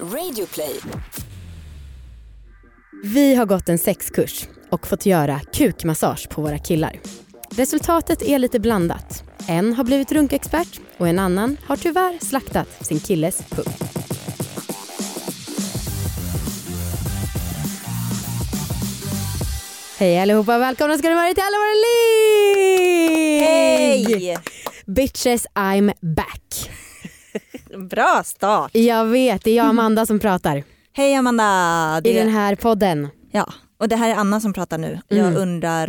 Radioplay. Vi har gått en sexkurs och fått göra kukmassage på våra killar. Resultatet är lite blandat. En har blivit runkexpert och en annan har tyvärr slaktat sin killes pung. Hej allihopa, välkomna ska ni vara till Alla våra ligg! Hej! Bitches I'm back. Bra start. Jag vet, det är jag Amanda som pratar Hej Amanda. i Det, den här podden. ja, och det här är Anna som pratar nu. Mm. Jag undrar,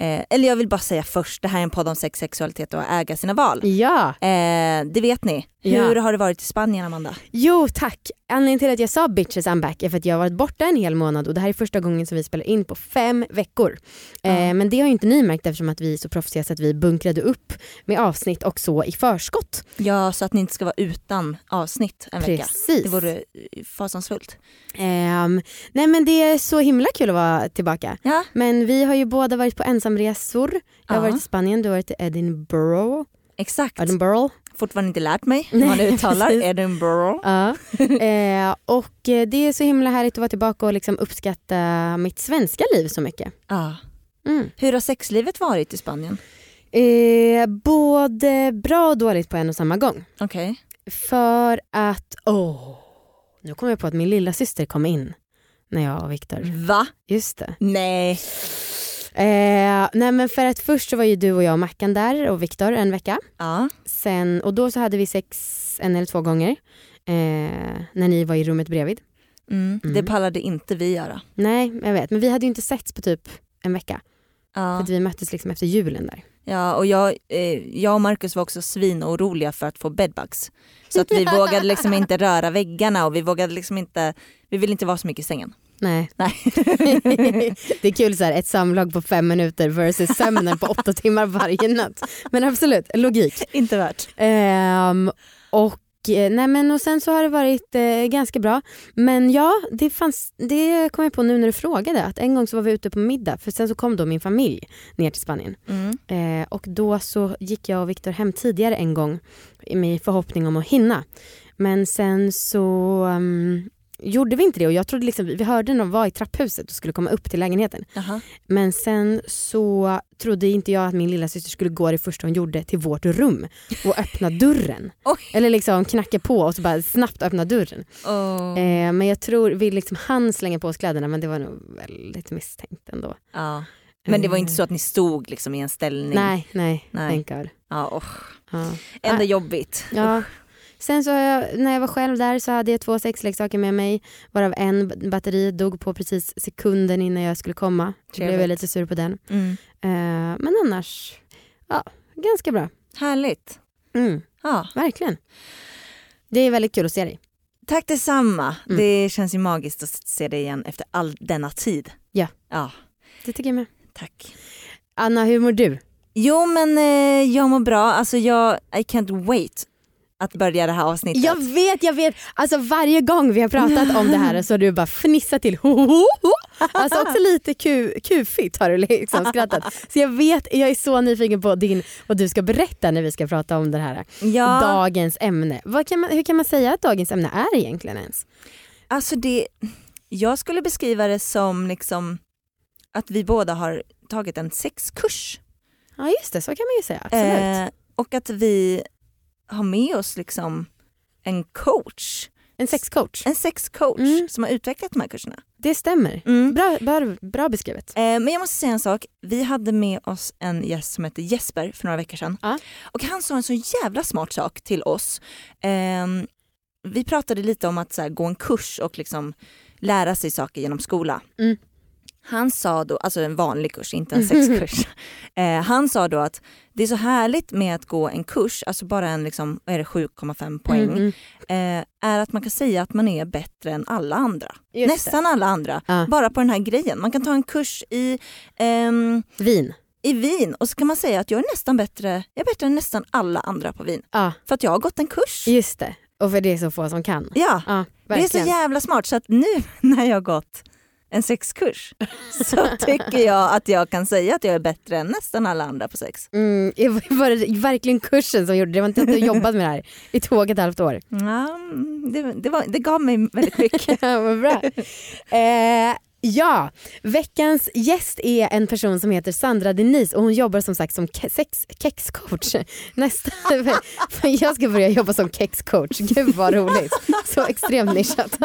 eh, eller jag vill bara säga först, det här är en podd om sex, sexualitet och att äga sina val. Ja, Eh, det vet ni. Ja. Hur har det varit i Spanien Amanda? jo tack. Anledningen till att jag sa bitches I'm back är för att jag har varit borta en hel månad och det här är första gången som vi spelar in på fem veckor. Eh, Ja. men det har ju inte ni märkt eftersom att vi är så proffsiga så att vi bunkrade upp med avsnitt och så i förskott. Ja, så att ni inte ska vara utan avsnitt en vecka. Precis. Det vore eh, fasansfullt. Ehm, nej men det är så himla kul att vara tillbaka. Ja, Men vi har ju båda varit på ensamresor. Jag har Ja. varit i Spanien, du har varit i Edinburgh. exakt. Edinburgh. Fortfarande inte lärt mig hur man uttalar. Edinburgh. Ja. eh, och eh, det är så himla härligt att vara tillbaka och liksom uppskatta mitt svenska liv så mycket. Ja. Mm. Hur har sexlivet varit i Spanien? Eh, både bra och dåligt på en och samma gång. Okej. För att, åh, nu kom jag på att min lilla syster kom in när jag och Viktor. Va? Just det. Nej. Eh, nej men för att först så var ju du och jag och Mackan där och Viktor en vecka. Ja. Sen, och då så hade vi sex en eller två gånger. Eh, när ni var i rummet bredvid. Mm. Mm. Det pallade inte vi göra. Nej, jag vet. Men vi hade ju inte setts på typ en vecka. För Ja. att vi möttes liksom efter julen där. Ja, och jag, eh, jag och Marcus var också svinoroliga för att få bedbugs. Så att vi vågade liksom inte röra väggarna och vi vågade liksom inte, vi ville inte vara så mycket i sängen. Nej. Nej. det är kul så här, ett samlag på fem minuter versus sömnen på åtta timmar varje natt. Men absolut, logik. inte värt. Ehm, och, eh, nej men, och sen så har det varit eh, ganska bra. Men ja, det, fanns, det kom jag på nu när du frågade. Att en gång så var vi ute på middag för sen så kom då min familj ner till Spanien. Mm. Eh, och då så gick jag och Viktor hem tidigare en gång med förhoppning om att hinna. Men sen så um, gjorde vi inte det och jag trodde liksom, vi hörde någon var i trapphuset och skulle komma upp till lägenheten. Jaha. Men sen så trodde inte jag att min lilla syster skulle gå det första hon gjorde till vårt rum och öppna dörren. Eller liksom knacka på och så bara snabbt öppna dörren. Oh. Eh, men jag tror vi liksom hann slänga på oss kläderna men det var nog väldigt misstänkt ändå. Ja. Men det var inte Eh, så att ni stod liksom i en ställning? Nej, nej, Nej. thank God. Ja, oh. Ja. Ändå Nej. jobbigt. Ja. Sen så har jag, när jag var själv där så hade jag två sexleksaker med mig varav en batteri dog på precis sekunden innan jag skulle komma. Då blev jag lite sur på den. Mm. Eh, men annars, ja, ganska bra. Härligt. Mm, Ja. verkligen. Det är väldigt kul att se dig. Tack detsamma. Mm. Det känns ju magiskt att se dig igen efter all denna tid. Ja. Ja, Det tycker jag med. tack. Anna, hur mår du? Jo men eh, jag mår bra, alltså jag, I can't wait att börja det här avsnittet. Jag vet, jag vet. Alltså varje gång vi har pratat om det här så har du bara fnissat till. Alltså också lite ku, kufigt har du liksom skrattat. Så jag vet, jag är så nyfiken på din, vad du ska berätta när vi ska prata om det här. ja, Dagens ämne. Vad kan man, hur kan man säga att dagens ämne är egentligen ens? alltså det, jag skulle beskriva det som liksom att vi båda har tagit en sexkurs. Ja just det, så kan man ju säga. Absolut. Eh, och att vi har med oss liksom en coach, en sexcoach. en sexcoach Mm. som har utvecklat de här kurserna. Det stämmer. Mm. Bra, bra, bra beskrivet. Eh, men jag måste säga en sak. Vi hade med oss en gäst som hette Jesper för några veckor sedan. Ja. Och han sa en så jävla smart sak till oss. Ehm, vi pratade lite om att här, gå en kurs och liksom lära sig saker genom skola. Mm. Han sa då, alltså en vanlig kurs, inte en sexkurs. eh, han sa då att det är så härligt med att gå en kurs, alltså bara en liksom, vad är det, 7,5 poäng, Mm, eh, är att man kan säga att man är bättre än alla andra. Just Nästan alla andra, Ja. bara på den här grejen. Man kan ta en kurs i ehm, det. Vin. i vin och så kan man säga att jag är nästan bättre, jag är bättre än nästan alla andra på vin. Ja, För att jag har gått en kurs. just det. Och för det är så få som kan. Ja, Ja, det är så jävla smart så att nu när jag har gått en sexkurs så tycker jag att jag kan säga att jag är bättre än nästan alla andra på sex. Mm, var det verkligen kursen som gjorde det? Det var inte att du jobbat med det här i två och ett halvt år? Ja, det, det, var, det gav mig väldigt mycket. Vad bra. Eh, Ja, veckans gäst är en person som heter Sandra Denise och hon jobbar som sagt som sex, kexcoach. Nästa, jag ska börja jobba som kexcoach, gud vad roligt. Så extremt nischat.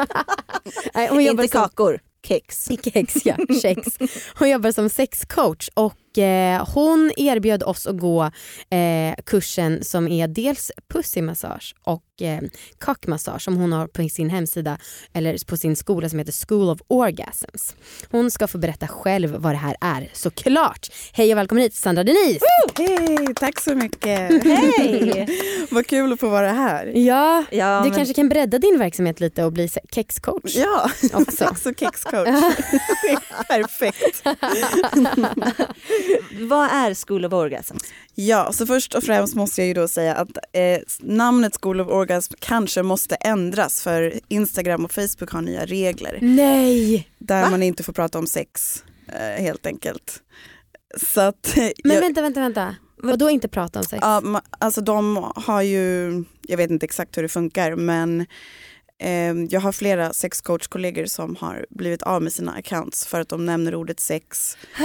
Nej, hon jobbar Inte som, kakor, kex. Kex ja, kex. Hon jobbar som sexcoach och eh, hon erbjöd oss att gå eh, kursen som är dels pussymassage och eh, cockmassage som hon har på sin hemsida eller på sin skola som heter School of Orgasms. Hon ska få berätta själv vad det här är såklart. Hej och välkommen hit Sandra Denise! Hej, tack så mycket. Hej! Vad kul att få vara här. Ja, Ja, du men- kanske kan bredda din verksamhet lite och bli kexcoach Ja, också. också kexcoach. Perfekt. Vad är School of Orgasm? Ja, så först och främst måste jag ju då säga att eh, namnet School of Orgasm kanske måste ändras för Instagram och Facebook har nya regler Nej! där Va? man inte får prata om sex eh, helt enkelt. Så att, eh, Men jag, vänta, vänta, vänta. Vadå inte prata om sex? ja, alltså de har ju, jag vet inte exakt hur det funkar men jag har flera sexcoachkollegor som har blivit av med sina accounts för att de nämner ordet sex.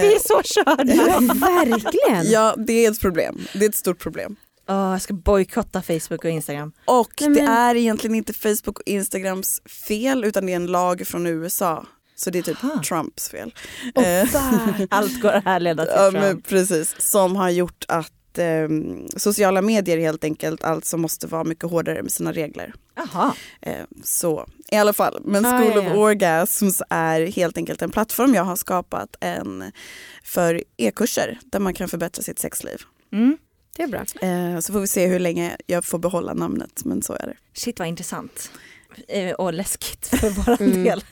Vi är så körda! Ja, verkligen. Ja, det är ett problem. Det är ett stort problem. Åh, jag ska bojkotta Facebook och Instagram. Och Nej, det men- är egentligen inte Facebook och Instagrams fel utan det är en lag från USA. Så det är typ Aha. Trumps fel. Eh, fan. Allt går att härleda till ja, Trump. men precis, som har gjort att eh, sociala medier helt enkelt alltså måste vara mycket hårdare med sina regler. Jaha. Eh, så i alla fall, men Ah, School ja, of ja. Orgasms är helt enkelt en plattform jag har skapat en för e-kurser där man kan förbättra sitt sexliv. Mm. Det är bra. Eh, så får vi se hur länge jag får behålla namnet men så är det. Shit vad intressant. Eh, Och läskigt för vår Mm. del.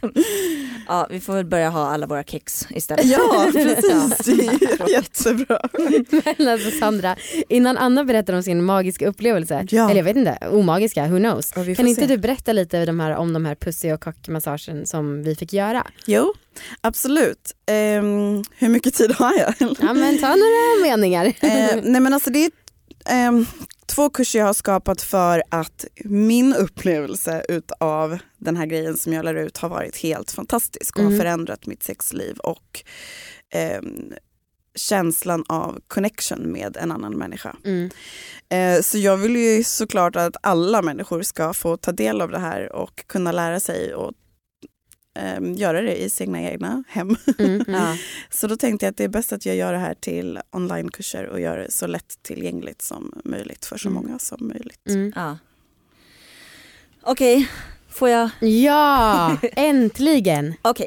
Ja, vi får väl börja ha alla våra kex istället. Ja precis, är jättebra. Men alltså Sandra, innan Anna berättar om sin magiska upplevelse, Ja. eller jag vet inte, omagiska, who knows. Ja, Kan inte se. du berätta lite de här, om de här pussy och kockmassagen som vi fick göra? Jo, absolut. Ehm, hur mycket tid har jag? Ja men ta några meningar. Eh, nej men alltså det är ehm, två kurser jag har skapat för att min upplevelse utav den här grejen som jag lär ut har varit helt fantastisk och Mm. har förändrat mitt sexliv och ehm, känslan av connection med en annan människa. Mm. Eh, så jag vill ju såklart att alla människor ska få ta del av det här och kunna lära sig och ehm, göra det i sina egna hem. Mm. Ja. Så då tänkte jag att det är bäst att jag gör det här till onlinekurser och gör det så lätt tillgängligt som möjligt för så Mm. många som möjligt. Mm. Ja. Okej, får jag? Ja, äntligen. Okej,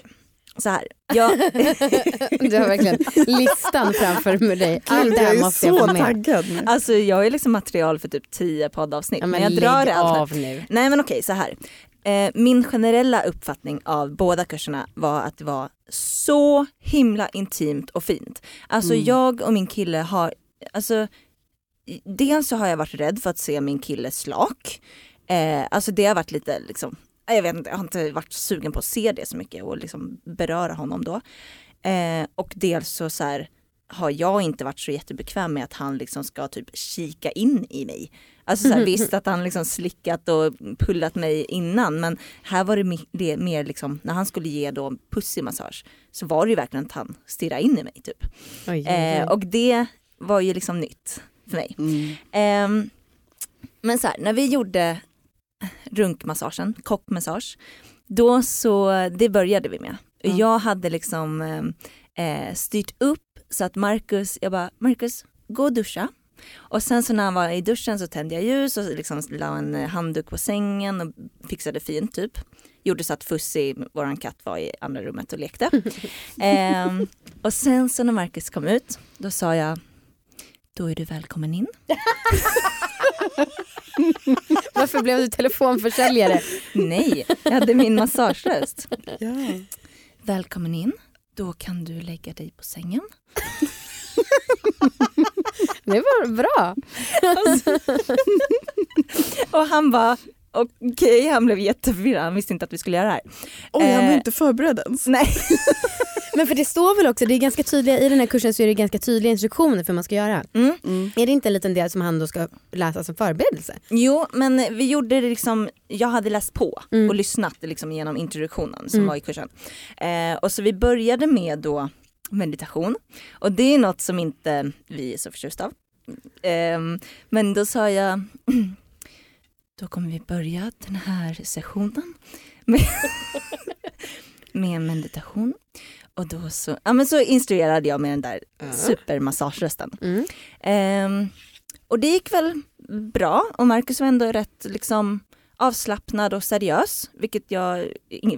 så här. Jag, Du har verkligen listan framför dig. Allt det jag här är måste jag få med. taggad nu. alltså, jag har liksom material för typ 10 poddavsnitt. Ja, men, men jag drar det allt av nu. Nej men okej, så här. Eh, min generella uppfattning av båda kurserna var att det var så himla intimt och fint. Alltså Mm. jag och min kille har, alltså dels så har jag varit rädd för att se min kille slak. Eh, alltså det har varit lite liksom, jag vet inte, jag har inte varit sugen på att se det så mycket och liksom beröra honom då. Eh, och dels så, så här, har jag inte varit så jättebekväm med att han liksom ska typ kika in i mig. Alltså så här, visst att han liksom slickat och pullat mig innan men här var det, det mer liksom när han skulle ge då pussymassage så var det ju verkligen att han stirrade in i mig typ. Oj, oj, Eh, och det var ju liksom nytt för mig. Mm. Ehm, men så här, när vi gjorde runkmassagen, kockmassage, då så, det började vi med. Ja. Jag hade liksom eh, styrt upp så att Marcus, jag bara, Marcus, gå och duscha. Och sen så när han var i duschen så tände jag ljus och liksom la en eh, handduk på sängen och fixade fint typ. Gjorde så att Fussi, våran katt, var i andra rummet och lekte. Ehm, och sen så när Marcus kom ut, då sa jag, då är du välkommen in. Varför blev du telefonförsäljare? Nej, jag hade min massageröst. Ja. Välkommen in. Då kan du lägga dig på sängen. Det var bra. Och han bara, okej han blev jätteförvirrad, han visste inte att vi skulle göra det här. Oj, han var Eh, inte förberedd ens. Nej. Men för det står väl också, det är ganska tydliga, i den här kursen så är det ganska tydliga instruktioner för hur man ska göra. Mm. Mm. Är det inte en liten del som han då ska läsa som förberedelse? Jo men vi gjorde det liksom, jag hade läst på Mm. och lyssnat liksom genom introduktionen som Mm. var i kursen. Eh, och så vi började med då meditation och det är något som inte vi är så förtjusta av. Ehm, men då sa jag, då kommer vi börja den här sessionen med, med meditation. Och då så, ja, men så instruerade jag med den där supermassagerösten. Mm. Ehm, och det gick väl bra och Marcus var ändå rätt liksom avslappnad och seriös, vilket jag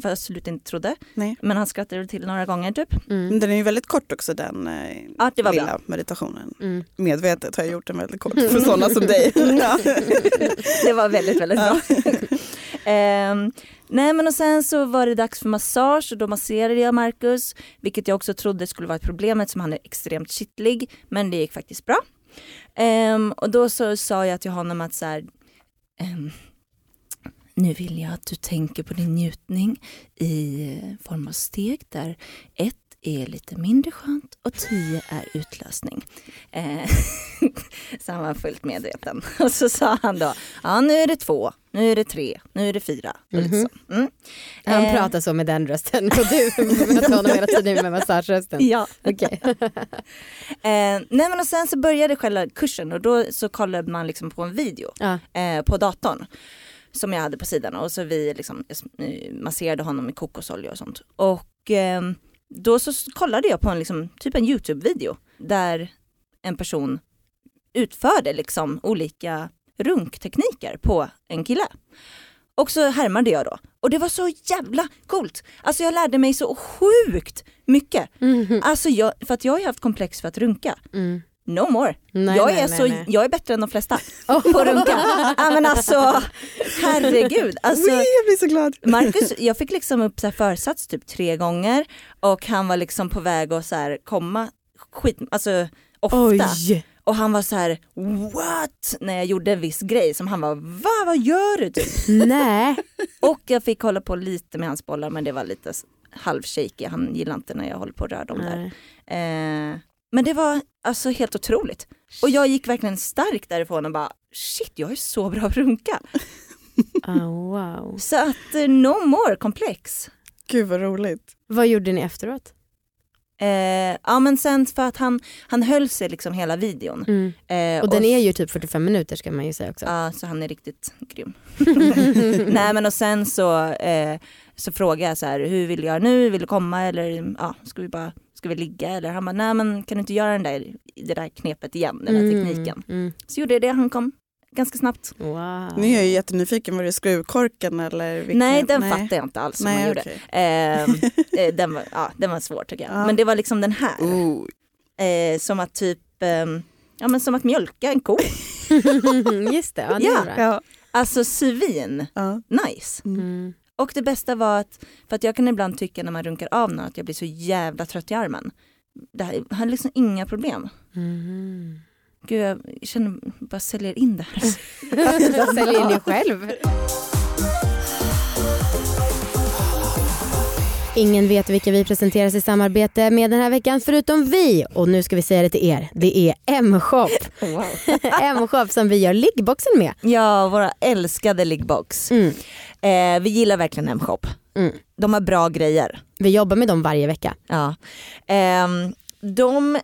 absolut inte trodde. Nej. Men han skrattade till några gånger typ. Mm. Den är ju väldigt kort också den eh, Ja, det var lilla bra. meditationen. Mm. Medvetet har jag gjort den väldigt kort för sådana som dig. Ja. Det var väldigt, väldigt bra. Ehm, nej men och sen så var det dags för massage och då masserade jag Marcus, vilket jag också trodde skulle vara ett problem eftersom han är extremt kittlig, men det gick faktiskt bra. Ehm, och då så sa jag till honom att så här, ehm, nu vill jag att du tänker på din njutning i eh, form av steg där ett är lite mindre skönt och tio är utlösning. Eh, så han var fullt medveten. Och så sa han då, ja nu är det två, nu är det tre, nu är det fyra. Så. Mm. Han Eh, pratar så med den rösten och du möter honom hela tiden med massagerösten. Ja. Okej. Eh, nej men och sen så började själva kursen och då så kollade man liksom på en video Ja. eh, på datorn som jag hade på sidan och så vi liksom eh, masserade honom med kokosolja och sånt. Och eh, då så kollade jag på en liksom, typ en Youtube-video där en person utförde liksom olika runktekniker på en kille. Och så härmade jag då. Och det var så jävla coolt. Alltså jag lärde mig så sjukt mycket. Mhm. Alltså jag, för att jag har ju haft komplex för att runka. Mm. No more. Nej, jag, nej, är nej, så, jag är bättre än de flesta på att runka. ja, men alltså, herregud. Alltså, jag blir så glad. Marcus, jag fick liksom upp så försats typ tre gånger och han var liksom på väg att så här komma skit, alltså ofta. Oj. Och han var så här what? När jag gjorde en viss grej som han var va vad gör du? Typ. Nej. Och jag fick hålla på lite med hans bollar men det var lite s- halvshaky, han gillar inte när jag håller på och rör dem där. Eh, men det var alltså helt otroligt. Och jag gick verkligen starkt därifrån och bara shit jag är så bra att runka. Oh, wow. Så att eh, no more komplex. Gud vad roligt. Vad gjorde ni efteråt? Eh, ja men sen för att han, han höll sig liksom hela videon. Mm. Eh, Och den s- är ju typ 45 minuter ska man ju säga också. Ja, så han är riktigt grym. Nej men och sen så, eh, så frågade jag så här, hur vill göra nu? Vill du komma eller ja, ska vi bara ska vi ligga? Eller han bara, nej men kan du inte göra den där, det där knepet igen, den där tekniken. Mm. Så gjorde jag det, han kom ganska snabbt. Wow. Nu är jag ju jättenyfiken, var det skruvkorken eller? Vilken? Nej den fattade jag inte alls som han Nej, gjorde. okej. Ehm, eh, den, var, ja, den var svår tycker jag. Ja. Men det var liksom den här. Eh, som att typ, ehm, ja men som att mjölka en ko. Just det, ja, det. Ja. Alltså svin, Ja. nice. Mm. Och det bästa var att, för att jag kan ibland tycka när man runkar av någon att jag blir så jävla trött i armen. Det här, jag hade liksom inga problem. Mm. Gud jag känner, bara säljer in det här. Jag säljer in dig själv. Ingen vet vilka vi presenteras i samarbete med den här veckan förutom vi. Och nu ska vi säga det till er. Det är M-shop. Wow. M-shop som vi gör liggboxen med. Ja, våra älskade liggbox. Mm. Eh, vi gillar verkligen M-shop. Mm. De har bra grejer. Vi jobbar med dem varje vecka. Ja. Ehm, de,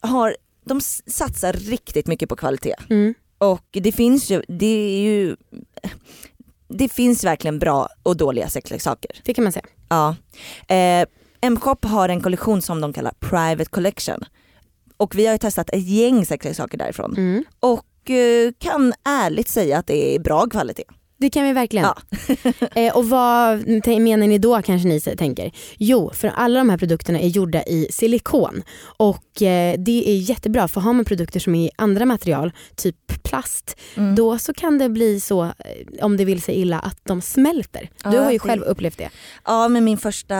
har, de satsar riktigt mycket på kvalitet. Mm. Och det finns ju, det är ju, det finns verkligen bra och dåliga sexleksaker. Det kan man säga. Ja. Eh, M-shop har en kollektion som de kallar Private Collection. Och vi har ju testat ett gäng sexleksaker därifrån. Mm. Och eh, kan ärligt säga att det är bra kvalitet. Det kan vi verkligen. Ja. eh, och vad menar ni då kanske ni tänker? Jo, för alla de här produkterna är gjorda i silikon och eh, det är jättebra för har man produkter som är i andra material, typ plast, Mm. då så kan det bli så, eh, om det vill sig illa, att de smälter. Ja, du har ju själv upplevt det. Ja men min första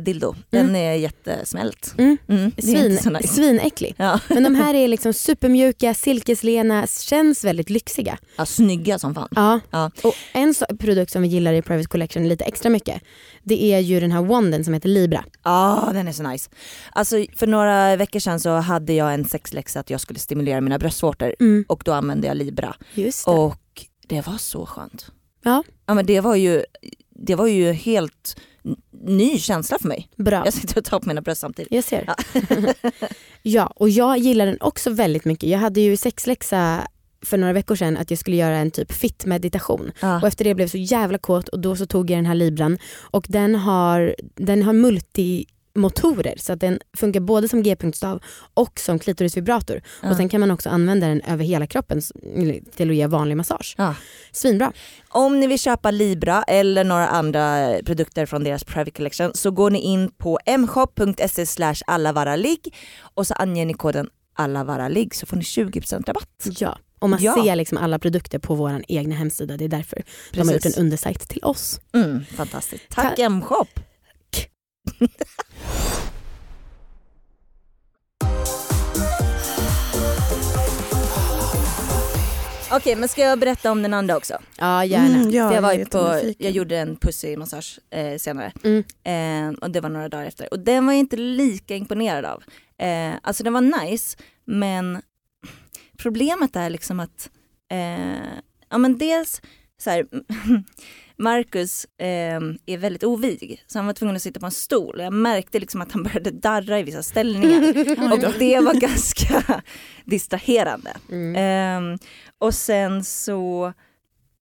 dildo, den är jättesmält. Mm. Mm, Svin, nice. Svinäcklig. Ja. Men de här är liksom supermjuka, silkeslena, känns väldigt lyxiga. ja, snygga som fan. Ja. Ja. Och En så, produkt som vi gillar i Private Collection lite extra mycket det är ju den här wanden som heter Libra. Ja den är så nice. Alltså för några veckor sedan så hade jag en sexläxa att jag skulle stimulera mina bröstvårtor Mm. och då använde jag Libra Just det. och det var så skönt. Ja. Ja men det var ju, det var ju helt ny känsla för mig. Bra. Jag sitter och tar på mina bröst samtidigt. Jag ser. Ja. och jag gillar den också väldigt mycket. Jag hade ju sexläxa för några veckor sedan att jag skulle göra en typ fit-meditation. Ja. Och efter det blev jag så jävla kåt och då så tog jag den här Libran och den har, den har multimotorer så att den funkar både som g-punktstav och som klitorisvibrator. Ja. Och sen kan man också använda den över hela kroppen till att ge vanlig massage. Ja. Svinbra. Om ni vill köpa Libra eller några andra produkter från deras private collection så går ni in på mshop.se allavaraligg och så anger ni koden allavaraligg så får ni 20% rabatt. Ja. Och man Ja. ser liksom alla produkter på vår egna hemsida. Det är därför de har gjort Precis. en undersajt till oss. Mm, fantastiskt. Tack Ta- mshop. Okej men ska jag berätta om den andra också? Ja gärna. Mm, ja, För jag, var ju på, jag gjorde en pussymassage eh, senare Mm. eh, och det var några dagar efter och den var jag inte lika imponerad av. Eh, alltså den var nice men problemet är liksom att eh, ja men dels så här, Marcus eh, är väldigt ovig så han var tvungen att sitta på en stol jag märkte liksom att han började darra i vissa ställningar och det var ganska distraherande. Mm. Ehm, och sen så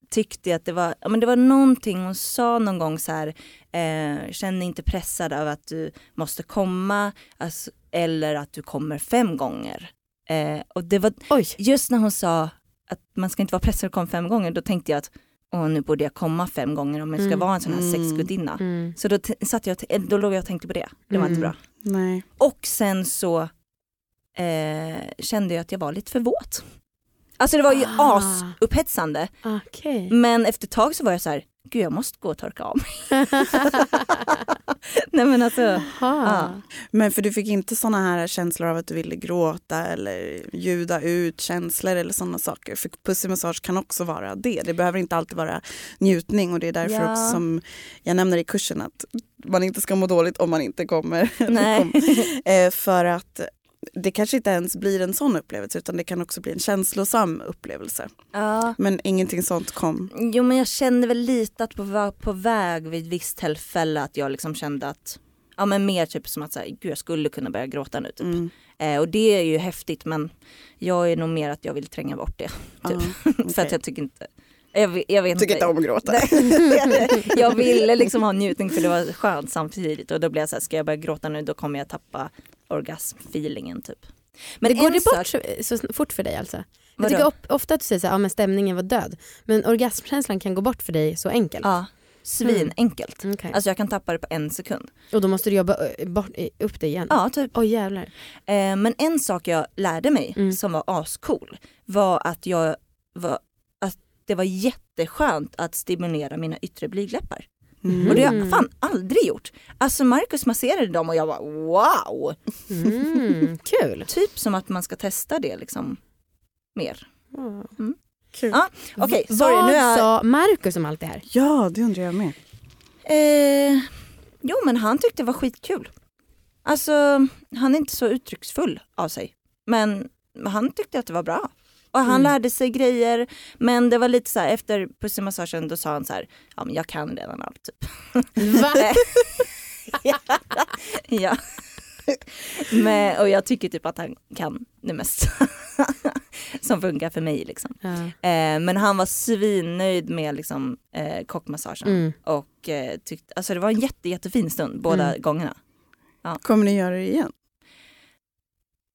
tyckte jag att det var, ja, men det var någonting hon sa någon gång så här, eh, känn dig inte pressad av att du måste komma alltså, eller att du kommer fem gånger. Eh, och det var Oj. just när hon sa att man ska inte vara pressad att komma fem gånger, då tänkte jag att åh, nu borde jag komma fem gånger om jag ska Mm. vara en sån här Mm. sexgudinna. Mm. Så då, satt jag, och t- då låg jag och tänkte på det, det var inte Mm. bra. Nej. Och sen så eh, kände jag att jag var lite för våt. Alltså det var ju Ah. asupphetsande Okej. men efter ett tag så var jag så här, gud jag måste gå och torka av mig. Nej men alltså. Ja. Men för du fick inte såna här känslor av att du ville gråta eller ljuda ut känslor eller sådana saker. För pussymassage kan också vara det. Det behöver inte alltid vara njutning och det är därför Ja. också som jag nämner i kursen att man inte ska må dåligt om man inte kommer. nej. Eh, för att det kanske inte ens blir en sån upplevelse utan det kan också bli en känslosam upplevelse. ja. Men ingenting sånt kom. Jo men jag kände väl lite att på, var på väg vid ett visst tillfälle att jag liksom kände att, ja men mer typ som att så här, gud jag skulle kunna börja gråta nu typ. Mm. Eh, och det är ju häftigt men jag är nog mer att jag vill tränga bort det. Ja, För att jag tycker inte, jag, jag vet tycker inte om att gråta. jag ville liksom ha njutning för det var skönt samtidigt och då blev jag så här, ska jag börja gråta nu då kommer jag tappa orgasmfeelingen typ. Men det går det bort så, så fort för dig alltså? Jag tycker ofta att du säger att ja, men stämningen var död. Men orgasmkänslan kan gå bort för dig så enkelt. Ja, svin enkelt. Okej. Alltså jag kan tappa det på en sekund. Och då måste du jobba bort, upp det igen? Ja typ. Oj jävlar. Eh, men en sak jag lärde mig Mm. som var ascool var att jag var, det var jätteskönt att stimulera mina yttre blygdläppar. Mm. Och det har jag Mm. fan aldrig gjort. Alltså Marcus masserade dem och jag var wow! Mm, kul. Typ som att man ska testa det liksom mer. Kul. Ja. Okej, sorry Vad nu jag... sa Marcus om allt det här? Ja, det undrar jag med. Eh, jo men han tyckte det var skitkul. Alltså han är inte så uttrycksfull av sig. Men han tyckte att det var bra. Och han Mm. lärde sig grejer. Men det var lite så här efter pussymassagen då sa han så här, ja men jag kan redan allt typ. Va? ja. ja. Men, och jag tycker typ att han kan det mesta som funkar för mig liksom. Ja. Eh, men han var svinnöjd med liksom, eh, kockmassagen. Mm. Och eh, tyckte, alltså det var en jätte, jättefin stund båda Mm. gångerna. Kommer ni göra det igen?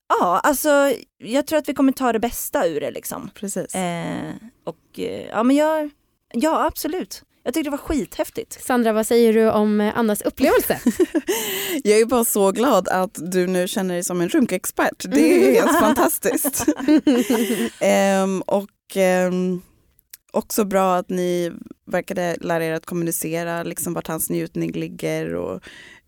Ja, alltså jag tror att vi kommer ta det bästa ur det liksom. Precis. Eh, och eh, ja men jag, ja absolut. Jag tyckte det var skithäftigt. Sandra, vad säger du om eh, Annas upplevelse? Jag är bara så glad att du nu känner dig som en runkexpert. Det är helt fantastiskt. Ehm, och ehm, också bra att ni verkade lära er att kommunicera liksom vart hans njutning ligger och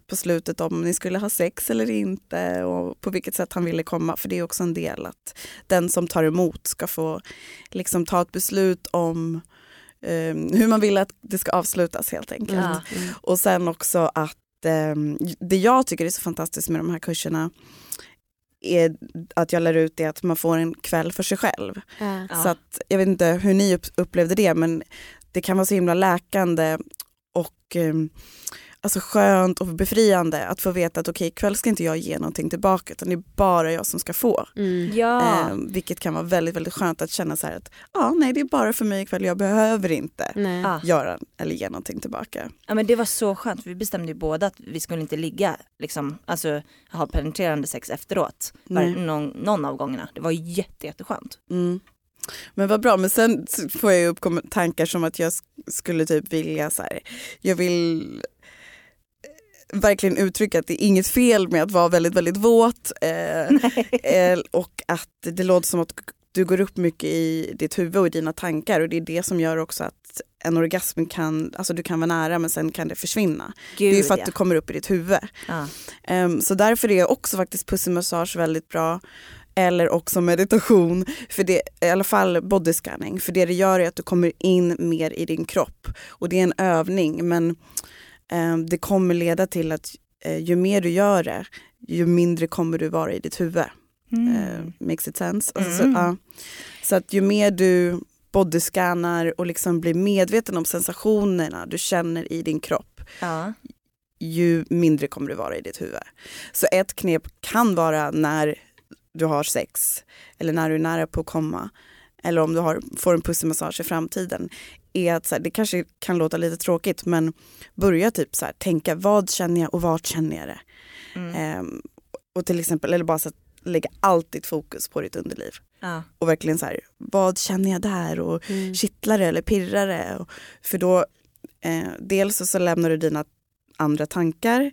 på slutet om ni skulle ha sex eller inte och på vilket sätt han ville komma. För det är också en del att den som tar emot ska få liksom ta ett beslut om eh, hur man vill att det ska avslutas helt enkelt. Ja. Mm. Och sen också att eh, det jag tycker är så fantastiskt med de här kurserna är att jag lär ut det att man får en kväll för sig själv. Ja. Så att, jag vet inte hur ni upp, upplevde det men det kan vara så himla läkande och eh, alltså skönt och befriande att få veta att okej ikväll ska inte jag ge någonting tillbaka utan det är bara jag som ska få. Mm. Ja. Eh, vilket kan vara väldigt väldigt skönt att känna så här att ja nej det är bara för mig ikväll, jag behöver inte Nej. Ja. göra eller ge någonting tillbaka. ja men det var så skönt vi bestämde ju båda att vi skulle inte ligga liksom, alltså ha penetrerande sex efteråt. Var, Nej. någon, någon av gångerna. Det var jätte, jätteskönt. Mm. Men vad bra, men sen får jag ju upp tankar som att jag sk- skulle typ vilja så här, jag vill verkligen uttrycka att det är inget fel med att vara väldigt, väldigt våt eh, eh, och att det låter som att du går upp mycket i ditt huvud och i dina tankar och det är det som gör också att en orgasm kan, alltså du kan vara nära men sen kan det försvinna. Gud, det är för att ja. du kommer upp i ditt huvud. Ja. Ehm, så därför är också faktiskt pusselmassage väldigt bra. Eller också meditation, för det, i alla fall body scanning. För det det gör är att du kommer in mer i din kropp. Och det är en övning men det kommer leda till att eh, ju mer du gör det, ju mindre kommer du vara i ditt huvud. Mm. Eh, makes it sense? Alltså, Mm. så, ja. så att ju mer du bodyscannar och liksom blir medveten om sensationerna du känner i din kropp Ja. ju mindre kommer du vara i ditt huvud. Så ett knep kan vara när du har sex eller när du är nära på att komma eller om du har, får en pusselmassage i framtiden är att så här, det kanske kan låta lite tråkigt men börja typ så här, tänka vad känner jag och vart känner jag det? Mm. Ehm, och till exempel, eller bara så att lägga allt ditt fokus på ditt underliv Ja. och verkligen så här, vad känner jag där och Mm. kittlar det eller pirrar det? Och, för då, eh, dels så, så lämnar du dina andra tankar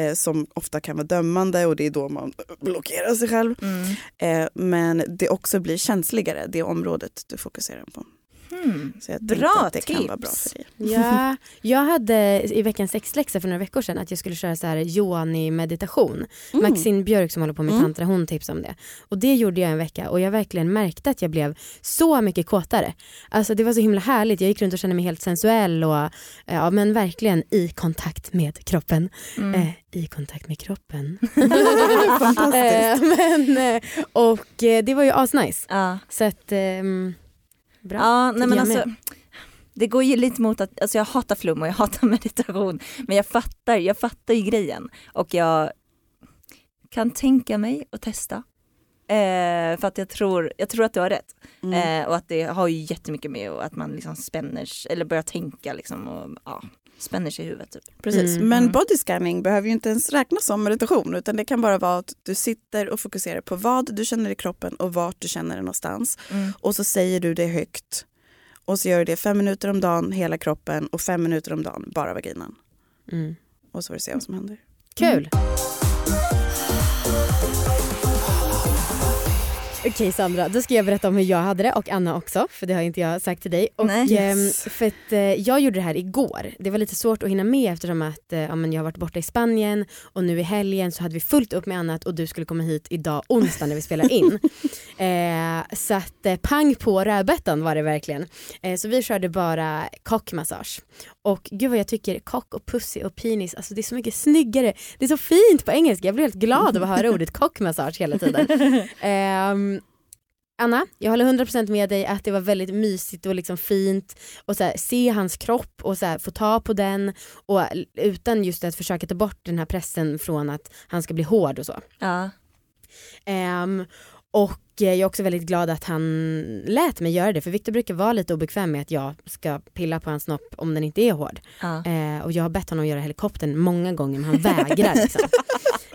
eh, som ofta kan vara dömande och det är då man blockerar sig själv. Mm. Eh, men det också blir känsligare, det området du fokuserar på. Hmm. Så jag Bra att det kan vara bra tips. för dig. Ja, jag hade i veckans sexläxa för några veckor sedan att jag skulle köra så här yoni-meditation. Mm. Maxine Björk som håller på med Mm. tantra hon tipsade om det. Och det gjorde jag en vecka och jag verkligen märkte att jag blev så mycket kåtare. Alltså det var så himla härligt, jag gick runt och kände mig helt sensuell och eh, ja men verkligen i kontakt med kroppen. Mm. Eh, I kontakt med kroppen. Fantastiskt. Eh, men, eh, och eh, det var ju asnice. Ja. Så att, ehm, bra. Ja, nej men alltså, det går ju lite mot att, alltså jag hatar flum och jag hatar meditation men jag fattar, jag fattar ju grejen och jag kan tänka mig att testa. Eh, för att jag tror, jag tror att du har rätt. Mm. Eh, och att det har ju jättemycket med att man liksom spänner, eller börjar tänka liksom och ja, spänner sig i huvudet. Typ. Precis, Mm. men Mm. body scanning behöver ju inte ens räknas som meditation utan det kan bara vara att du sitter och fokuserar på vad du känner i kroppen och vart du känner det någonstans. Mm. och så säger du det högt. Och så gör du det fem minuter om dagen, hela kroppen och fem minuter om dagen, bara vaginan. Mm. Och så får du se vad som händer. Kul. Okej Sandra, då ska jag berätta om hur jag hade det och Anna också för det har inte jag sagt till dig. Och, Nej. ehm, Yes. för att, eh, jag gjorde det här igår. Det var lite svårt att hinna med eftersom att eh, ja, men jag har varit borta i Spanien och nu i helgen så hade vi fullt upp med annat och du skulle komma hit idag onsdag när vi spelar in. eh, så att eh, pang på rödbetan var det verkligen. Eh, så vi körde bara kockmassage. Och gud vad jag tycker kock och pussy och penis, alltså det är så mycket snyggare. Det är så fint på engelska, jag blir helt glad av att höra ordet kockmassage hela tiden. Ehm, Anna, jag håller 100% med dig att det var väldigt mysigt och liksom fint och så här, se hans kropp och så här, få ta på den och utan just att försöka ta bort den här pressen från att han ska bli hård och så. Ja. Ehm, och eh, jag är också väldigt glad att han lät mig göra det för Victor brukar vara lite obekväm med att jag ska pilla på hans snopp om den inte är hård. Ja. Eh, och jag har bett honom göra helikoptern många gånger men han vägrar liksom.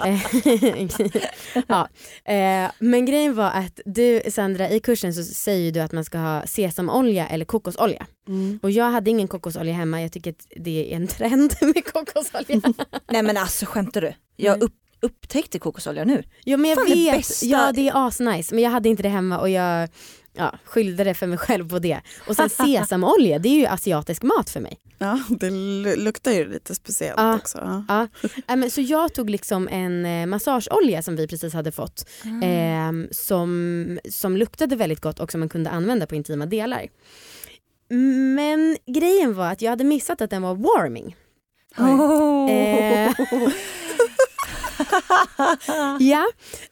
Eh, ja. eh, men grejen var att du Sandra i kursen så säger du att man ska ha sesamolja eller kokosolja. Och jag hade ingen kokosolja hemma, jag tycker att det är en trend med kokosolja. Nej men alltså skämtar du? Jag upp, upptäckte kokosolja nu. ja men jag Fan, det vet, bästa. ja det är asnice men jag hade inte det hemma och jag ja, skyllde det för mig själv på det. Och sen sesamolja, det är ju asiatisk mat för mig. Ja, det lu- luktar ju lite speciellt Ja. också. Ja. Ja. Men, så jag tog liksom en eh, massageolja som vi precis hade fått Mm. eh, som, som luktade väldigt gott och som man kunde använda på intima delar. men grejen var att jag hade missat att den var warming. Oh. Eh. Ja,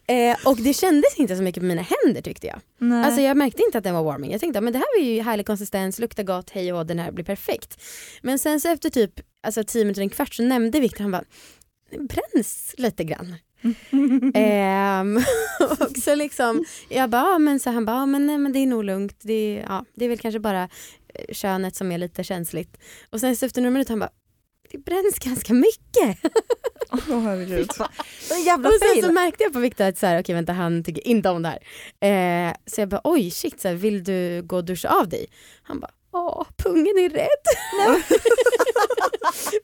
eh, och det kändes inte så mycket på mina händer tyckte jag. Nej. Alltså jag märkte inte att den var warming. Jag tänkte men det här var ju härlig konsistens, luktar gott, hej och den här blir perfekt. Men sen så efter typ alltså, tio minuter, en kvart så nämnde Viktor, han bara det bränns lite grann. Ehm, och så liksom, jag bara, men så han bara, men, nej, men det är nog lugnt. Det är, ja, det är väl kanske bara eh, könet som är lite känsligt. Och sen så efter några minuter han bara, det bränns ganska mycket. Åh herregud. en jävla Och sen så märkte jag på Viktor att så här, okej vänta han tycker inte om det här. Eh, så jag bara oj shit, så här, vill du gå och duscha av dig? Han bara åh pungen är rädd.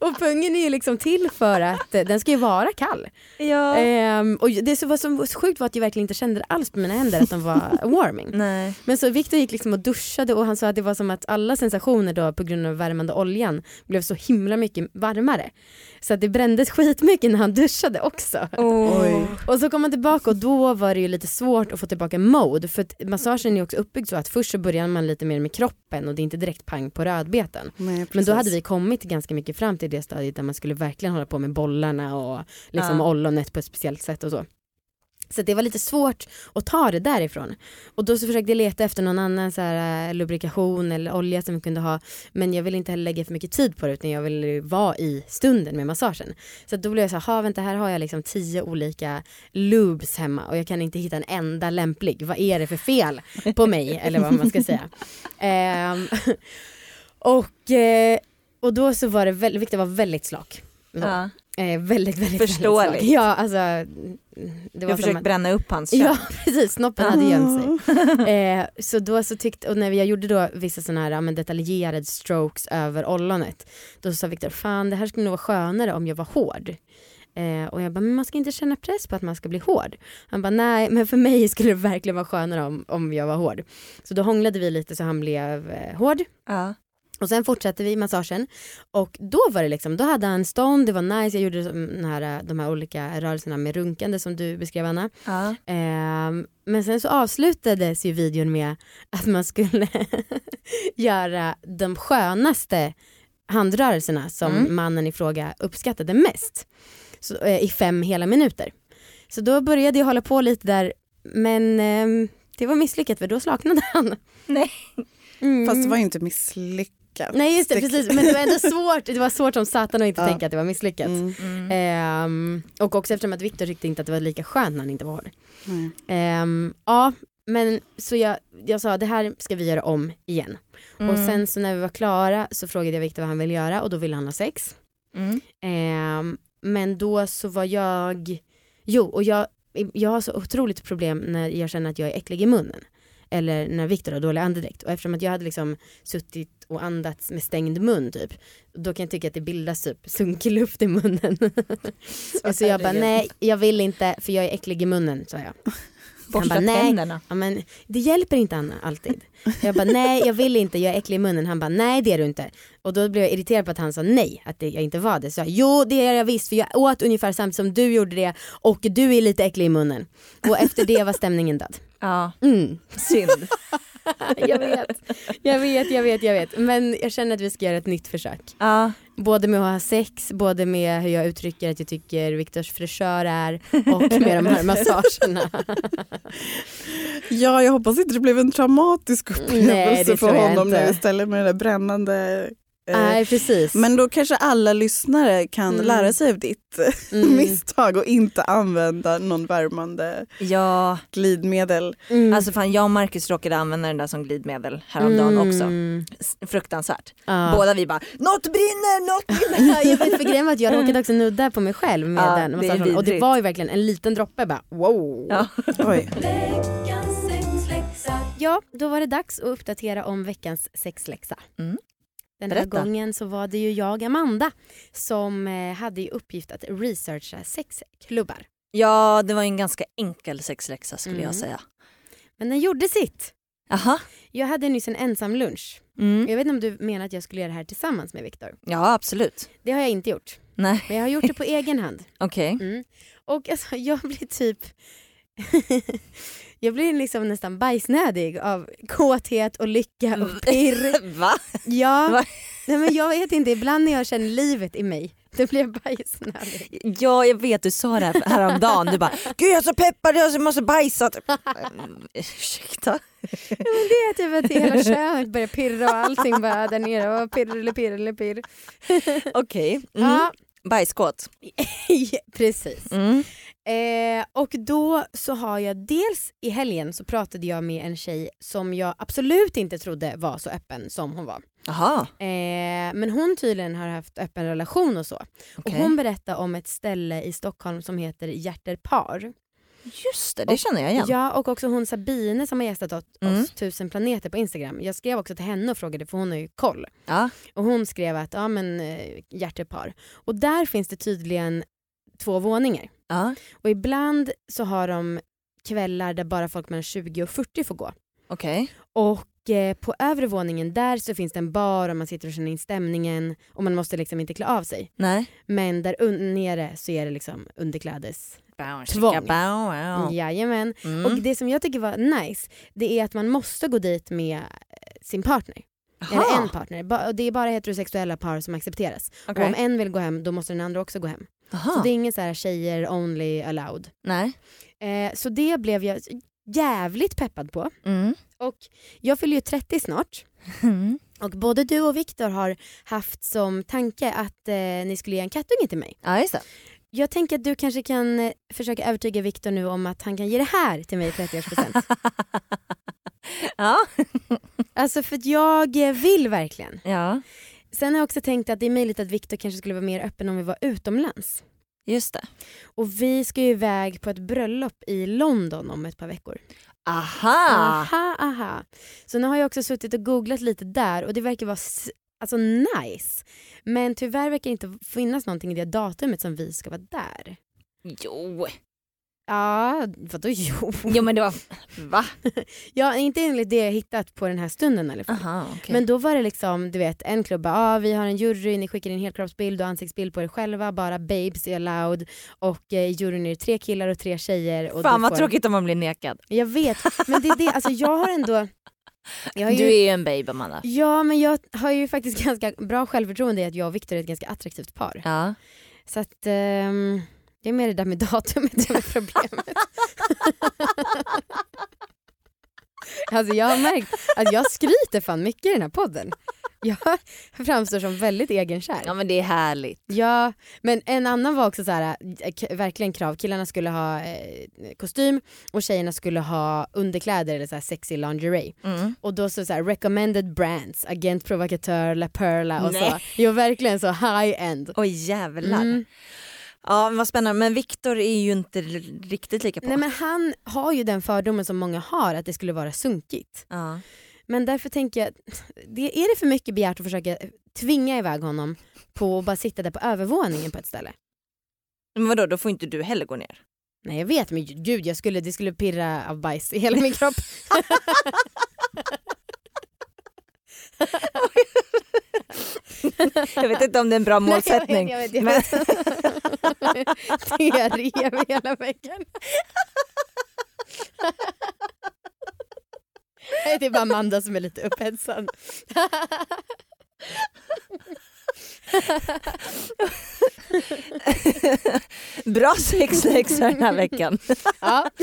och pungen är ju liksom till för att eh, den ska ju vara kall. Ja. Ehm, och det som var så sjukt var att jag verkligen inte kände alls på mina händer att de var warming. Nej. Men så Viktor gick liksom och duschade och han sa att det var som att alla sensationer då på grund av värmande oljan blev så himla mycket varmare. Så att det brändes skitmycket när han duschade också. Oj. Och så kom han tillbaka och då var det ju lite svårt att få tillbaka mode för att massagen är också uppbyggd så att först så börjar man lite mer med kroppen och det är inte direkt pang på rödbeten. Nej, Men då hade vi kommit ganska mycket fram till det stadiet där man skulle verkligen hålla på med bollarna och liksom Ja. ollonet på ett speciellt sätt och så. Så det var lite svårt att ta det därifrån. Och då så försökte jag leta efter någon annan så här, eh, lubrikation eller olja som vi kunde ha. Men jag ville inte heller lägga för mycket tid på det utan jag ville vara i stunden med massagen. Så då blev jag så här, "Ha, vänta här har jag liksom tio olika lubes hemma och jag kan inte hitta en enda lämplig. Vad är det för fel på mig eller vad man ska säga. Ehm, och, eh, och då så var det väldigt, Victor var väldigt slak. Ja. Eh, väldigt, väldigt, Förståeligt. väldigt. Ja, alltså. Det var har som försökt att- bränna upp hans kön. Ja precis, snoppen hade gömt sig. Eh, så då så tyckte, och när jag gjorde då vissa sådana här men detaljerade strokes över ollonet, då sa Viktor, fan det här skulle nog vara skönare om jag var hård. Eh, och jag bara, men man ska inte känna press på att man ska bli hård. Han bara, nej men för mig skulle det verkligen vara skönare om, om jag var hård. Så då hånglade vi lite så han blev eh, hård. Ja. Och sen fortsatte vi massagen och då var det liksom, då hade han stånd, det var nice, jag gjorde den här, de här olika rörelserna med runkande som du beskrev Anna. Ja. Ehm, men sen så avslutades ju videon med att man skulle göra de skönaste handrörelserna som Mm. mannen i fråga uppskattade mest. Så, eh, I fem hela minuter. Så då började jag hålla på lite där men ehm, det var misslyckat för då slaknade han. Nej. Mm. Fast det var ju inte misslyckat. Nej just det, precis men det var ändå svårt, det var svårt som satan att inte Ja. tänka att det var misslyckat. Mm. Mm. Ehm, och också eftersom att Viktor tyckte inte att det var lika skönt när han inte var. Nej. Ehm, ja, men så jag, jag sa det här ska vi göra om igen. Mm. Och sen så när vi var klara så frågade jag Viktor vad han ville göra och då ville han ha sex. Mm. Ehm, men då så var jag, jo och jag, jag har så otroligt problem när jag känner att jag är äcklig i munnen. Eller när Viktor har dålig andedräkt. Och eftersom att jag hade liksom suttit och andats med stängd mun typ. Då kan jag tycka att det bildas typ sunkig luft i munnen. så jag bara nej jag vill inte för jag är äcklig i munnen sa jag. Borsta bara, nej. tänderna. Ja, men det hjälper inte Anna alltid. Jag bara nej jag vill inte, jag är äcklig i munnen. Han bara nej det är du inte. Och då blev jag irriterad på att han sa nej, att det, jag inte var det. Så jag, jo det är jag visst för jag åt ungefär samtidigt som du gjorde det och du är lite äcklig i munnen. Och efter det var stämningen död. Ja, Mm. synd. Jag vet, jag vet, jag vet, jag vet. Men jag känner att vi ska göra ett nytt försök. ja. Både med att ha sex, både med hur jag uttrycker att jag tycker Viktors frisör är och med de här massagerna. Ja, jag hoppas inte det blev en traumatisk Nej, upplevelse det för honom nu istället med det där brännande. Eh, Nej precis. Men då kanske alla lyssnare kan Mm. lära sig av ditt Mm. misstag och inte använda någon värmande ja, glidmedel. Mm. alltså fan jag och Marcus råkade använda den där som glidmedel häromdagen också. Mm. S- Fruktansvärt. Ja. Båda vi bara, något brinner, något brinner. Ja, jag vet för grejen var att jag råkade också nudda på mig själv med Ja, den det. Och det var ju verkligen en liten droppe bara wow. Ja. Oj. Ja, då var det dags att uppdatera om veckans sexläxa. Mm. Den här Berätta. gången så var det ju jag, Amanda, som eh, hade i uppgift att researcha sexklubbar. ja, det var en ganska enkel sexläxa skulle Mm. jag säga. Men den gjorde sitt. Jaha. Jag hade nyss en ensam lunch. Mm. Jag vet inte om du menar att jag skulle göra det här tillsammans med Viktor. Ja, absolut. Det har jag inte gjort. Nej, Men jag har gjort det på egen hand. okej. Mm. Och alltså, jag blir typ... Jag blir liksom nästan bajsnödig av kåthet och lycka och pirr. Va? Ja, Va? Nej, men jag vet inte, ibland när jag känner livet i mig, blir jag bajsnödig. Ja jag vet du sa det här häromdagen, du bara gud jag är så peppad jag måste bajsa. Mm, Ursäkta? Ja, men det är typ att hela könet börjar pirra och allting bara där nere. Och pirr pirr eller pirr. Okej, mm. Ja, bajskåt. precis. Mm. Eh, och då så har jag dels i helgen så pratade jag med en tjej som jag absolut inte trodde var så öppen som hon var. Jaha, Eh, men hon tydligen har haft öppen relation och så. Och okej. hon berättade om ett ställe i Stockholm som heter Hjärterpar. Just det, det känner jag igen. Ja och också hon Sabine som har gästat oss, Mm. oss Tusen planeter på Instagram. Jag skrev också till henne och frågade för hon har ju koll. Ja. Och hon skrev att ja men eh, hjärtepar. Och där finns det tydligen två våningar. Ja. Och ibland så har de kvällar där bara folk mellan 20 och 40 får gå. Okej. Och eh, på övre våningen där så finns det en bar och man sitter och känner in stämningen och man måste liksom inte klä av sig. Nej. Men där un- nere så är det liksom underklädes. Tvång. bow. Jajamän. Mm. Och det som jag tycker var nice det är att man måste gå dit med eh, sin partner. Jaha, Eller en partner. Det är bara heterosexuella par som accepteras. okej. Och om en vill gå hem då måste den andra också gå hem. Jaha. Så det är ingen så här tjejer only allowed. Nej. Eh, så det blev jag jävligt peppad på. Mm. Och jag fyller ju 30 snart. Mm. Och både du och Viktor har haft som tanke att eh, ni skulle ge en kattunge till mig. Ja just det. Jag tänker att du kanske kan eh, försöka övertyga Viktor nu om att han kan ge det här till mig i 30-årspresent. ja. alltså för att jag vill verkligen. ja, Sen har jag också tänkt att det är möjligt att Viktor kanske skulle vara mer öppen om vi var utomlands. just det. Och vi ska ju iväg på ett bröllop i London om ett par veckor. Aha! Aha, aha. Så nu har jag också suttit och googlat lite där och det verkar vara alltså nice. Men tyvärr verkar det inte finnas någonting i det datumet som vi ska vara där. Jo. Ja, vadå jo? Jo men det var, va? Ja, inte enligt det jag hittat på den här stunden i alla fall. Aha, okej. Men då var det liksom, du vet en klubb bara, ah, vi har en jury, ni skickar in helkroppsbild och ansiktsbild på er själva, bara babes är allowed och eh, i juryn är det tre killar och tre tjejer. Och Fan du vad får... tråkigt om man blir nekad. Jag vet, men det är det, alltså jag har ändå... Har Du ju... är ju en babe Amanda. Ja men jag har ju faktiskt ganska bra självförtroende i att jag och Viktor är ett ganska attraktivt par. Ja. Så att ehm, det är mer det där med datumet som är problemet. alltså jag har märkt att jag skryter fan mycket i den här podden. Jag framstår som väldigt egenkär. ja men det är härligt. Ja, men en annan var också så här, verkligen krav. Killarna skulle ha eh, kostym och tjejerna skulle ha underkläder eller så här sexy lingerie. Mm. Och då så, så här, recommended brands, Agent Provocateur, La Perla och så. Nej. Jo verkligen så high end. Oj jävlar. Mm. Ja vad spännande men Viktor är ju inte riktigt lika på. Nej men han har ju den fördomen som många har att det skulle vara sunkigt. Ja. Men därför tänker jag, det, är det för mycket begärt att försöka tvinga iväg honom på att bara sitta där på övervåningen på ett ställe? Men vadå då får inte du heller gå ner? Nej jag vet men gud jag skulle, det skulle pirra av bajs i hela min kropp. Jag vet inte om det är en bra målsättning. Nej, jag vet, jag vet, jag vet. Diarré över hela väggen. Nej, det är bara Amanda som är lite upphetsad. Bra sexläxa den här veckan. Ja.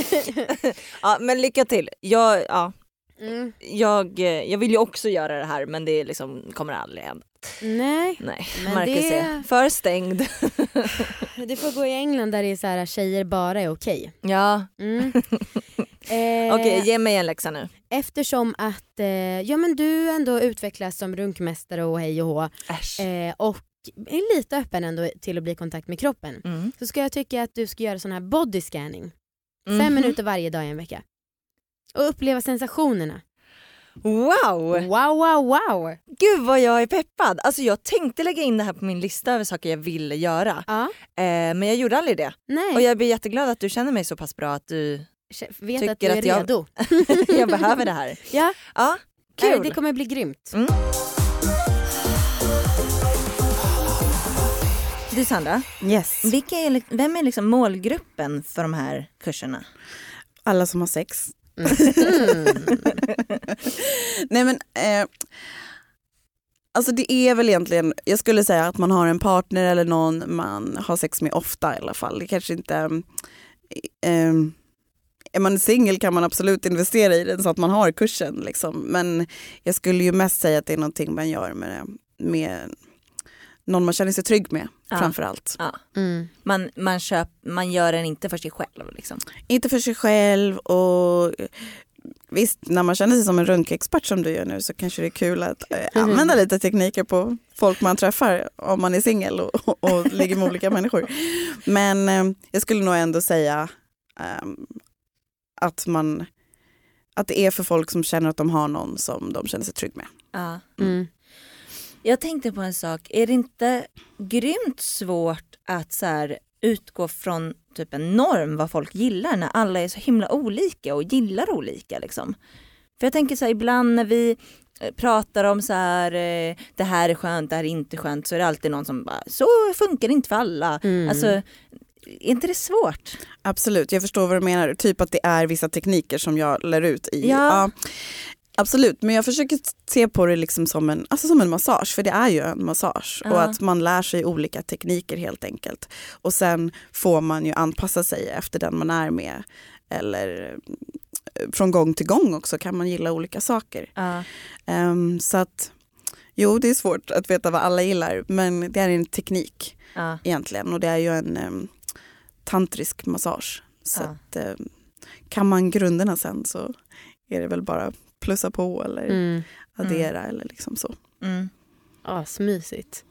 Ja men lycka till. Jag, ja, Mm. jag, eh, jag vill ju också göra det här men det liksom, kommer aldrig hända. Nej, Nej, Men Marcus det- är för stängd. det får gå i England där det är så här, tjejer bara är okej. Ja, Mm. Eh, okej ge mig en läxa nu. Eftersom att eh, ja, men du ändå utvecklas som runkmästare och hej och hå eh, och är lite öppen ändå till att bli i kontakt med kroppen. Mm. Så ska jag tycka att du ska göra sån här body scanning. Mhm. Fem minuter varje dag i en vecka. Och uppleva sensationerna. Wow! Wow, wow, wow! Gud vad jag är peppad. Alltså jag tänkte lägga in det här på min lista över saker jag ville göra. Ja, Eh, men jag gjorde aldrig det. nej. Och jag blir jätteglad att du känner mig så pass bra att du, vet tycker att du är att jag- redo. jag behöver det här. Ja, Ja, nej, kul. det kommer bli grymt. Du Sandra, Yes. vilka är, vem är liksom målgruppen för de här kurserna? Alla som har sex. Mm. Nej men eh, Alltså det är väl egentligen, jag skulle säga att man har en partner eller någon man har sex med ofta i alla fall. Det kanske inte... Eh, eh är man singel kan man absolut investera i den så att man har kursen. Liksom. Men jag skulle ju mest säga att det är någonting man gör med, med någon man känner sig trygg med Ja. framför allt. Ja. Mm. Man, man, köp, man gör den inte för sig själv. Liksom. Inte för sig själv och visst när man känner sig som en runkexpert som du gör nu så kanske det är kul att eh, använda lite tekniker på folk man träffar om man är singel och, och, och ligger med olika människor. Men eh, jag skulle nog ändå säga ehm, att man att det är för folk som känner att de har någon som de känner sig trygg med. Ja. Mm. Jag tänkte på en sak, är det inte grymt svårt att så här, utgå från typ en norm vad folk gillar när alla är så himla olika och gillar olika liksom? För jag tänker så här, ibland när vi eh, pratar om så här, eh, det här är skönt, det här är inte skönt, så är det alltid någon som bara, så funkar det inte för alla. Mm. Alltså, är inte det svårt? Absolut, jag förstår vad du menar. Typ att det är vissa tekniker som jag lär ut i. Ja. Absolut, men jag försöker se på det liksom som, en, alltså som en massage, för det är ju en massage. Ja. Och att man lär sig olika tekniker helt enkelt. Och sen får man ju anpassa sig efter den man är med. Eller eh, från gång till gång också kan man gilla olika saker. Ja. Ehm, så att jo, det är svårt att veta vad alla gillar, men det är en teknik Ja. egentligen och det är ju en um, tantrisk massage. Så att, um, kan man grunderna sen så är det väl bara plussa på eller Mm. addera eller liksom så. Mm. Asmysigt.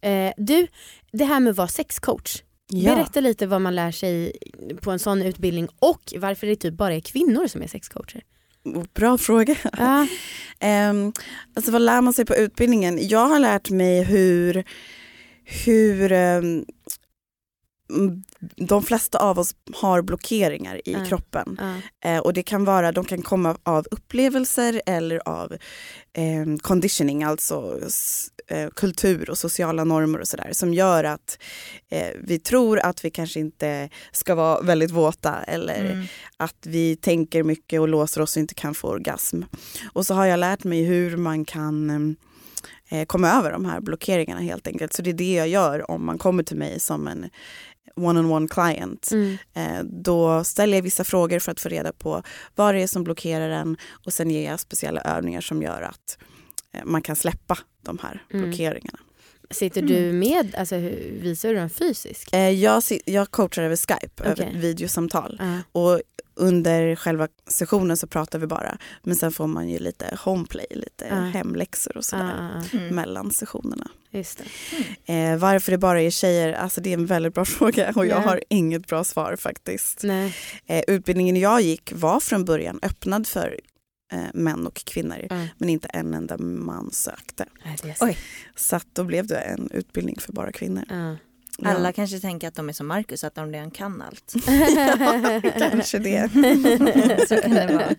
Eh, du, det här med att vara sexcoach. Berätta lite vad man lär sig på en sån utbildning och varför det typ bara är kvinnor som är sexcoacher. Oh, Bra fråga. Ja. Um, alltså vad lär man sig på utbildningen? Jag har lärt mig hur, hur mm, de flesta av oss har blockeringar i Ja. kroppen. Eh, och det kan vara, de kan komma av upplevelser eller av eh, conditioning, alltså eh, kultur och sociala normer och sådär som gör att eh, vi tror att vi kanske inte ska vara väldigt våta eller Mm. att vi tänker mycket och låser oss och inte kan få orgasm. Och så har jag lärt mig hur man kan eh, komma över de här blockeringarna helt enkelt. Så det är det jag gör om man kommer till mig som en one-on-one client. Mm. Eh, då ställer jag vissa frågor för att få reda på vad det är som blockerar en och sen ger jag speciella övningar som gör att eh, man kan släppa de här Mm. blockeringarna. Sitter du med, alltså visar du dem fysiskt? Eh, jag, jag coachar över Skype, över Okej. ett videosamtal. Ja. Och under själva sessionen så pratar vi bara. Men sen får man ju lite homeplay, lite Ja. hemläxor och sådär. Ja, Mm. mellan sessionerna. Just det. Eh, varför det bara är tjejer, alltså det är en väldigt bra fråga och jag Ja. har inget bra svar faktiskt. Nej. Eh, utbildningen jag gick var från början öppnad för eh, män och kvinnor Ja. men inte en enda man sökte. Nej, det är så. Oj. Så då blev det en utbildning för bara kvinnor. Ja. Ja, Alla kanske tänker att de är som Marcus, att de redan kan allt. kanske det. Så kan det vara.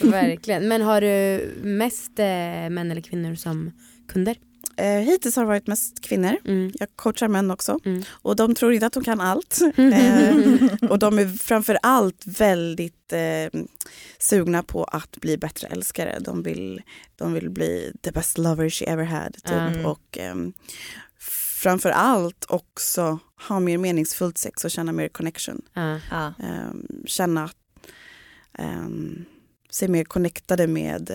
Verkligen. Men har du mest eh, män eller kvinnor som kunder? Eh, hittills har det varit mest kvinnor. Mm. Jag coachar män också Mm. och de tror inte att de kan allt. Eh, och de är framför allt väldigt eh, sugna på att bli bättre älskare. De vill, de vill bli the best lover she ever had. Typ. Mm. Och ehm, framför allt också ha mer meningsfullt sex och känna mer connection. Ja. Ja. Ehm, känna um, sig mer connectade med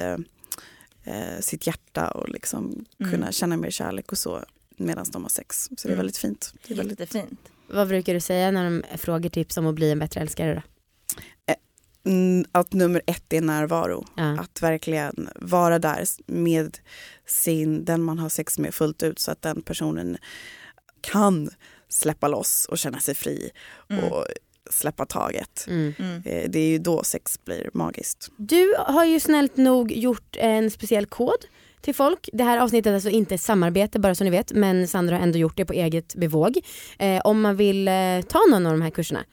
eh, sitt hjärta och liksom Mm. kunna känna mer kärlek och så medan de har sex. Så det är Mm. väldigt fint. Det är väldigt Jättefint. Vad brukar du säga när de frågar tips om att bli en bättre älskare? Då? Att nummer ett är närvaro. Ja. Att verkligen vara där med sin, den man har sex med fullt ut så att den personen kan släppa loss och känna sig fri Mm. och släppa taget. Mm. Mm. Eh, Det är ju då sex blir magiskt. Du har ju snällt nog gjort en speciell kod till folk. Det här avsnittet är alltså inte ett samarbete bara så ni vet men Sandra har ändå gjort det på eget bevåg. Eh, om man vill eh, ta någon av de här kurserna,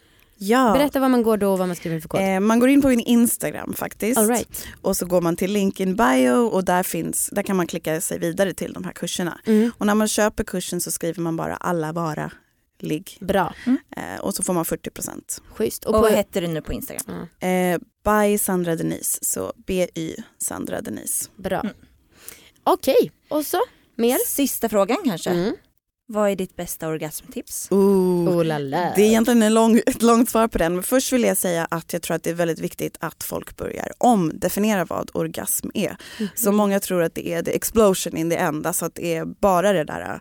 Ja. berätta var man går då och vad man skriver för kod. Eh, man går in på min Instagram faktiskt All right. och så går man till link in bio och där, finns, där kan man klicka sig vidare till de här kurserna. Mm. Och när man köper kursen så skriver man bara alla vara ligg. Bra, Eh, och så får man 40 procent. schysst. Och Och vad på, heter du nu på Instagram? Eh, by Sandra Denise, så B-Y Sandra Denise. bra. Mm. Okej, och så mer? Sista frågan kanske. Mm. Vad är ditt bästa orgasmtips? Ooh. Oh la la. Det är egentligen en lång, ett långt svar på den men först vill jag säga att jag tror att det är väldigt viktigt att folk börjar omdefiniera vad orgasm är. Så många tror att det är the explosion in the end, alltså att det är bara det där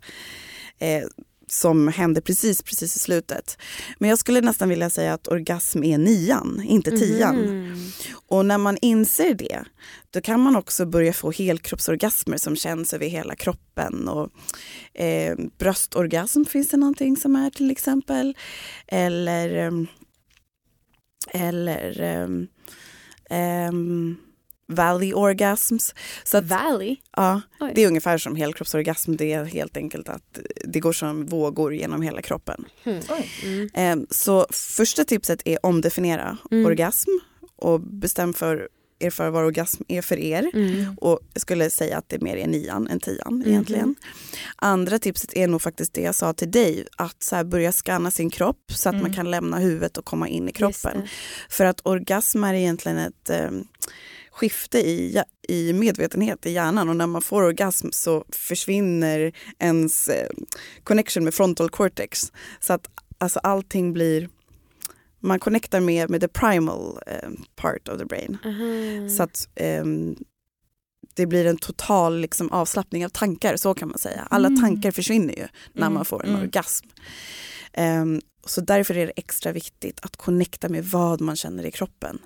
eh, som händer precis, precis i slutet. Men jag skulle nästan vilja säga att orgasm är nian, inte tian. Mhm. Och när man inser det, då kan man också börja få helkroppsorgasmer som känns över hela kroppen. Och, eh, bröstorgasm finns det någonting som är till exempel. Eller, ehm, eller ehm, ehm, valley orgasms. Så att, Valley? ja, Oj. det är ungefär som helkroppsorgasm. Det är helt enkelt att det går som vågor genom hela kroppen. Oj. Mm. Ehm, Så första tipset är omdefiniera Mm. orgasm och bestäm för er för vad orgasm är för er. Mm. Och jag skulle säga att det mer är nian än tian Mhm. egentligen. Andra tipset är nog faktiskt det jag sa till dig, att så här börja scanna sin kropp så att man Mm. kan lämna huvudet och komma in i kroppen. För att orgasm är egentligen ett eh, skifte i, i medvetenhet i hjärnan och när man får orgasm så försvinner ens eh, connection med frontal cortex. Så att alltså, allting blir, man connectar med, med the primal eh, part of the brain. Aha. Så att ehm, det blir en total liksom, avslappning av tankar, så kan man säga. Alla Mm. tankar försvinner ju när Mm, man får en mm. orgasm. Ehm, så därför är det extra viktigt att connecta med vad man känner i kroppen.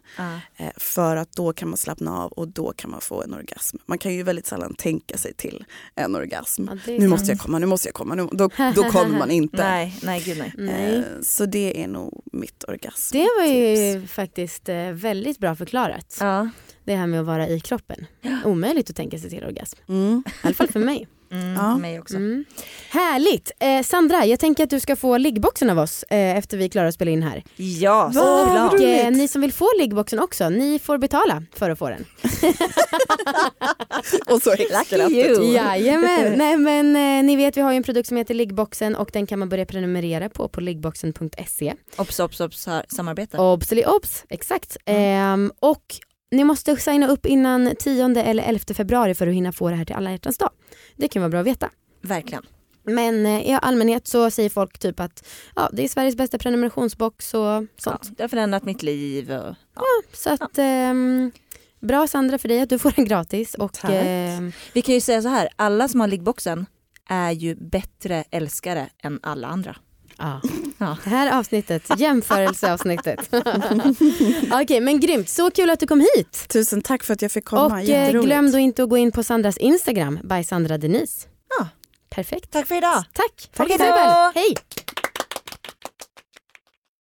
Eh, för att då kan man slappna av och då kan man få en orgasm. Man kan ju väldigt sällan tänka sig till en orgasm. Ja, Nu måste jag komma, nu måste jag komma. Nu, då, då kommer man inte. Nej, nej gud nej. Nej. Eh, så det är nog mitt orgasm. Det var ju faktiskt eh, väldigt bra förklarat. Ja. Det här med att vara i kroppen. Omöjligt att tänka sig till orgasm. Mm. I alla fall för mig. Mm, Ja. mig också. Mm. Härligt! Eh, Sandra, jag tänker att du ska få liggboxen av oss eh, efter vi är klara att spela in här. Ja, såklart. Och eh, ni som vill få liggboxen också, ni får betala för att få den. Och så you. Jajamän! Nej men eh, ni vet vi har ju en produkt som heter liggboxen och den kan man börja prenumerera på på liggboxen.se. Obs, obs, obs, samarbete. Obseli obs, exakt. Ehm, och ni måste signa upp innan 10 eller 11 februari för att hinna få det här till alla hjärtans dag. Det kan vara bra att veta. Verkligen. Men eh, i allmänhet så säger folk typ att ja, det är Sveriges bästa prenumerationsbox och Ja, sånt. det har förändrat mitt liv. Och, ja. Så att ehm, bra Sandra för dig att du får den gratis. Och, ehm, Vi kan ju säga så här, alla som har liggboxen är ju bättre älskare än alla andra. Ja. Ja. Det här avsnittet, jämförelseavsnittet. Okej men grymt, så kul att du kom hit. Tusen tack för att jag fick komma. och eh, glöm då inte att gå in på Sandras Instagram, by Sandra Denise. Ja. Perfekt. Tack för idag. Tack. Tack, Tack. Hej.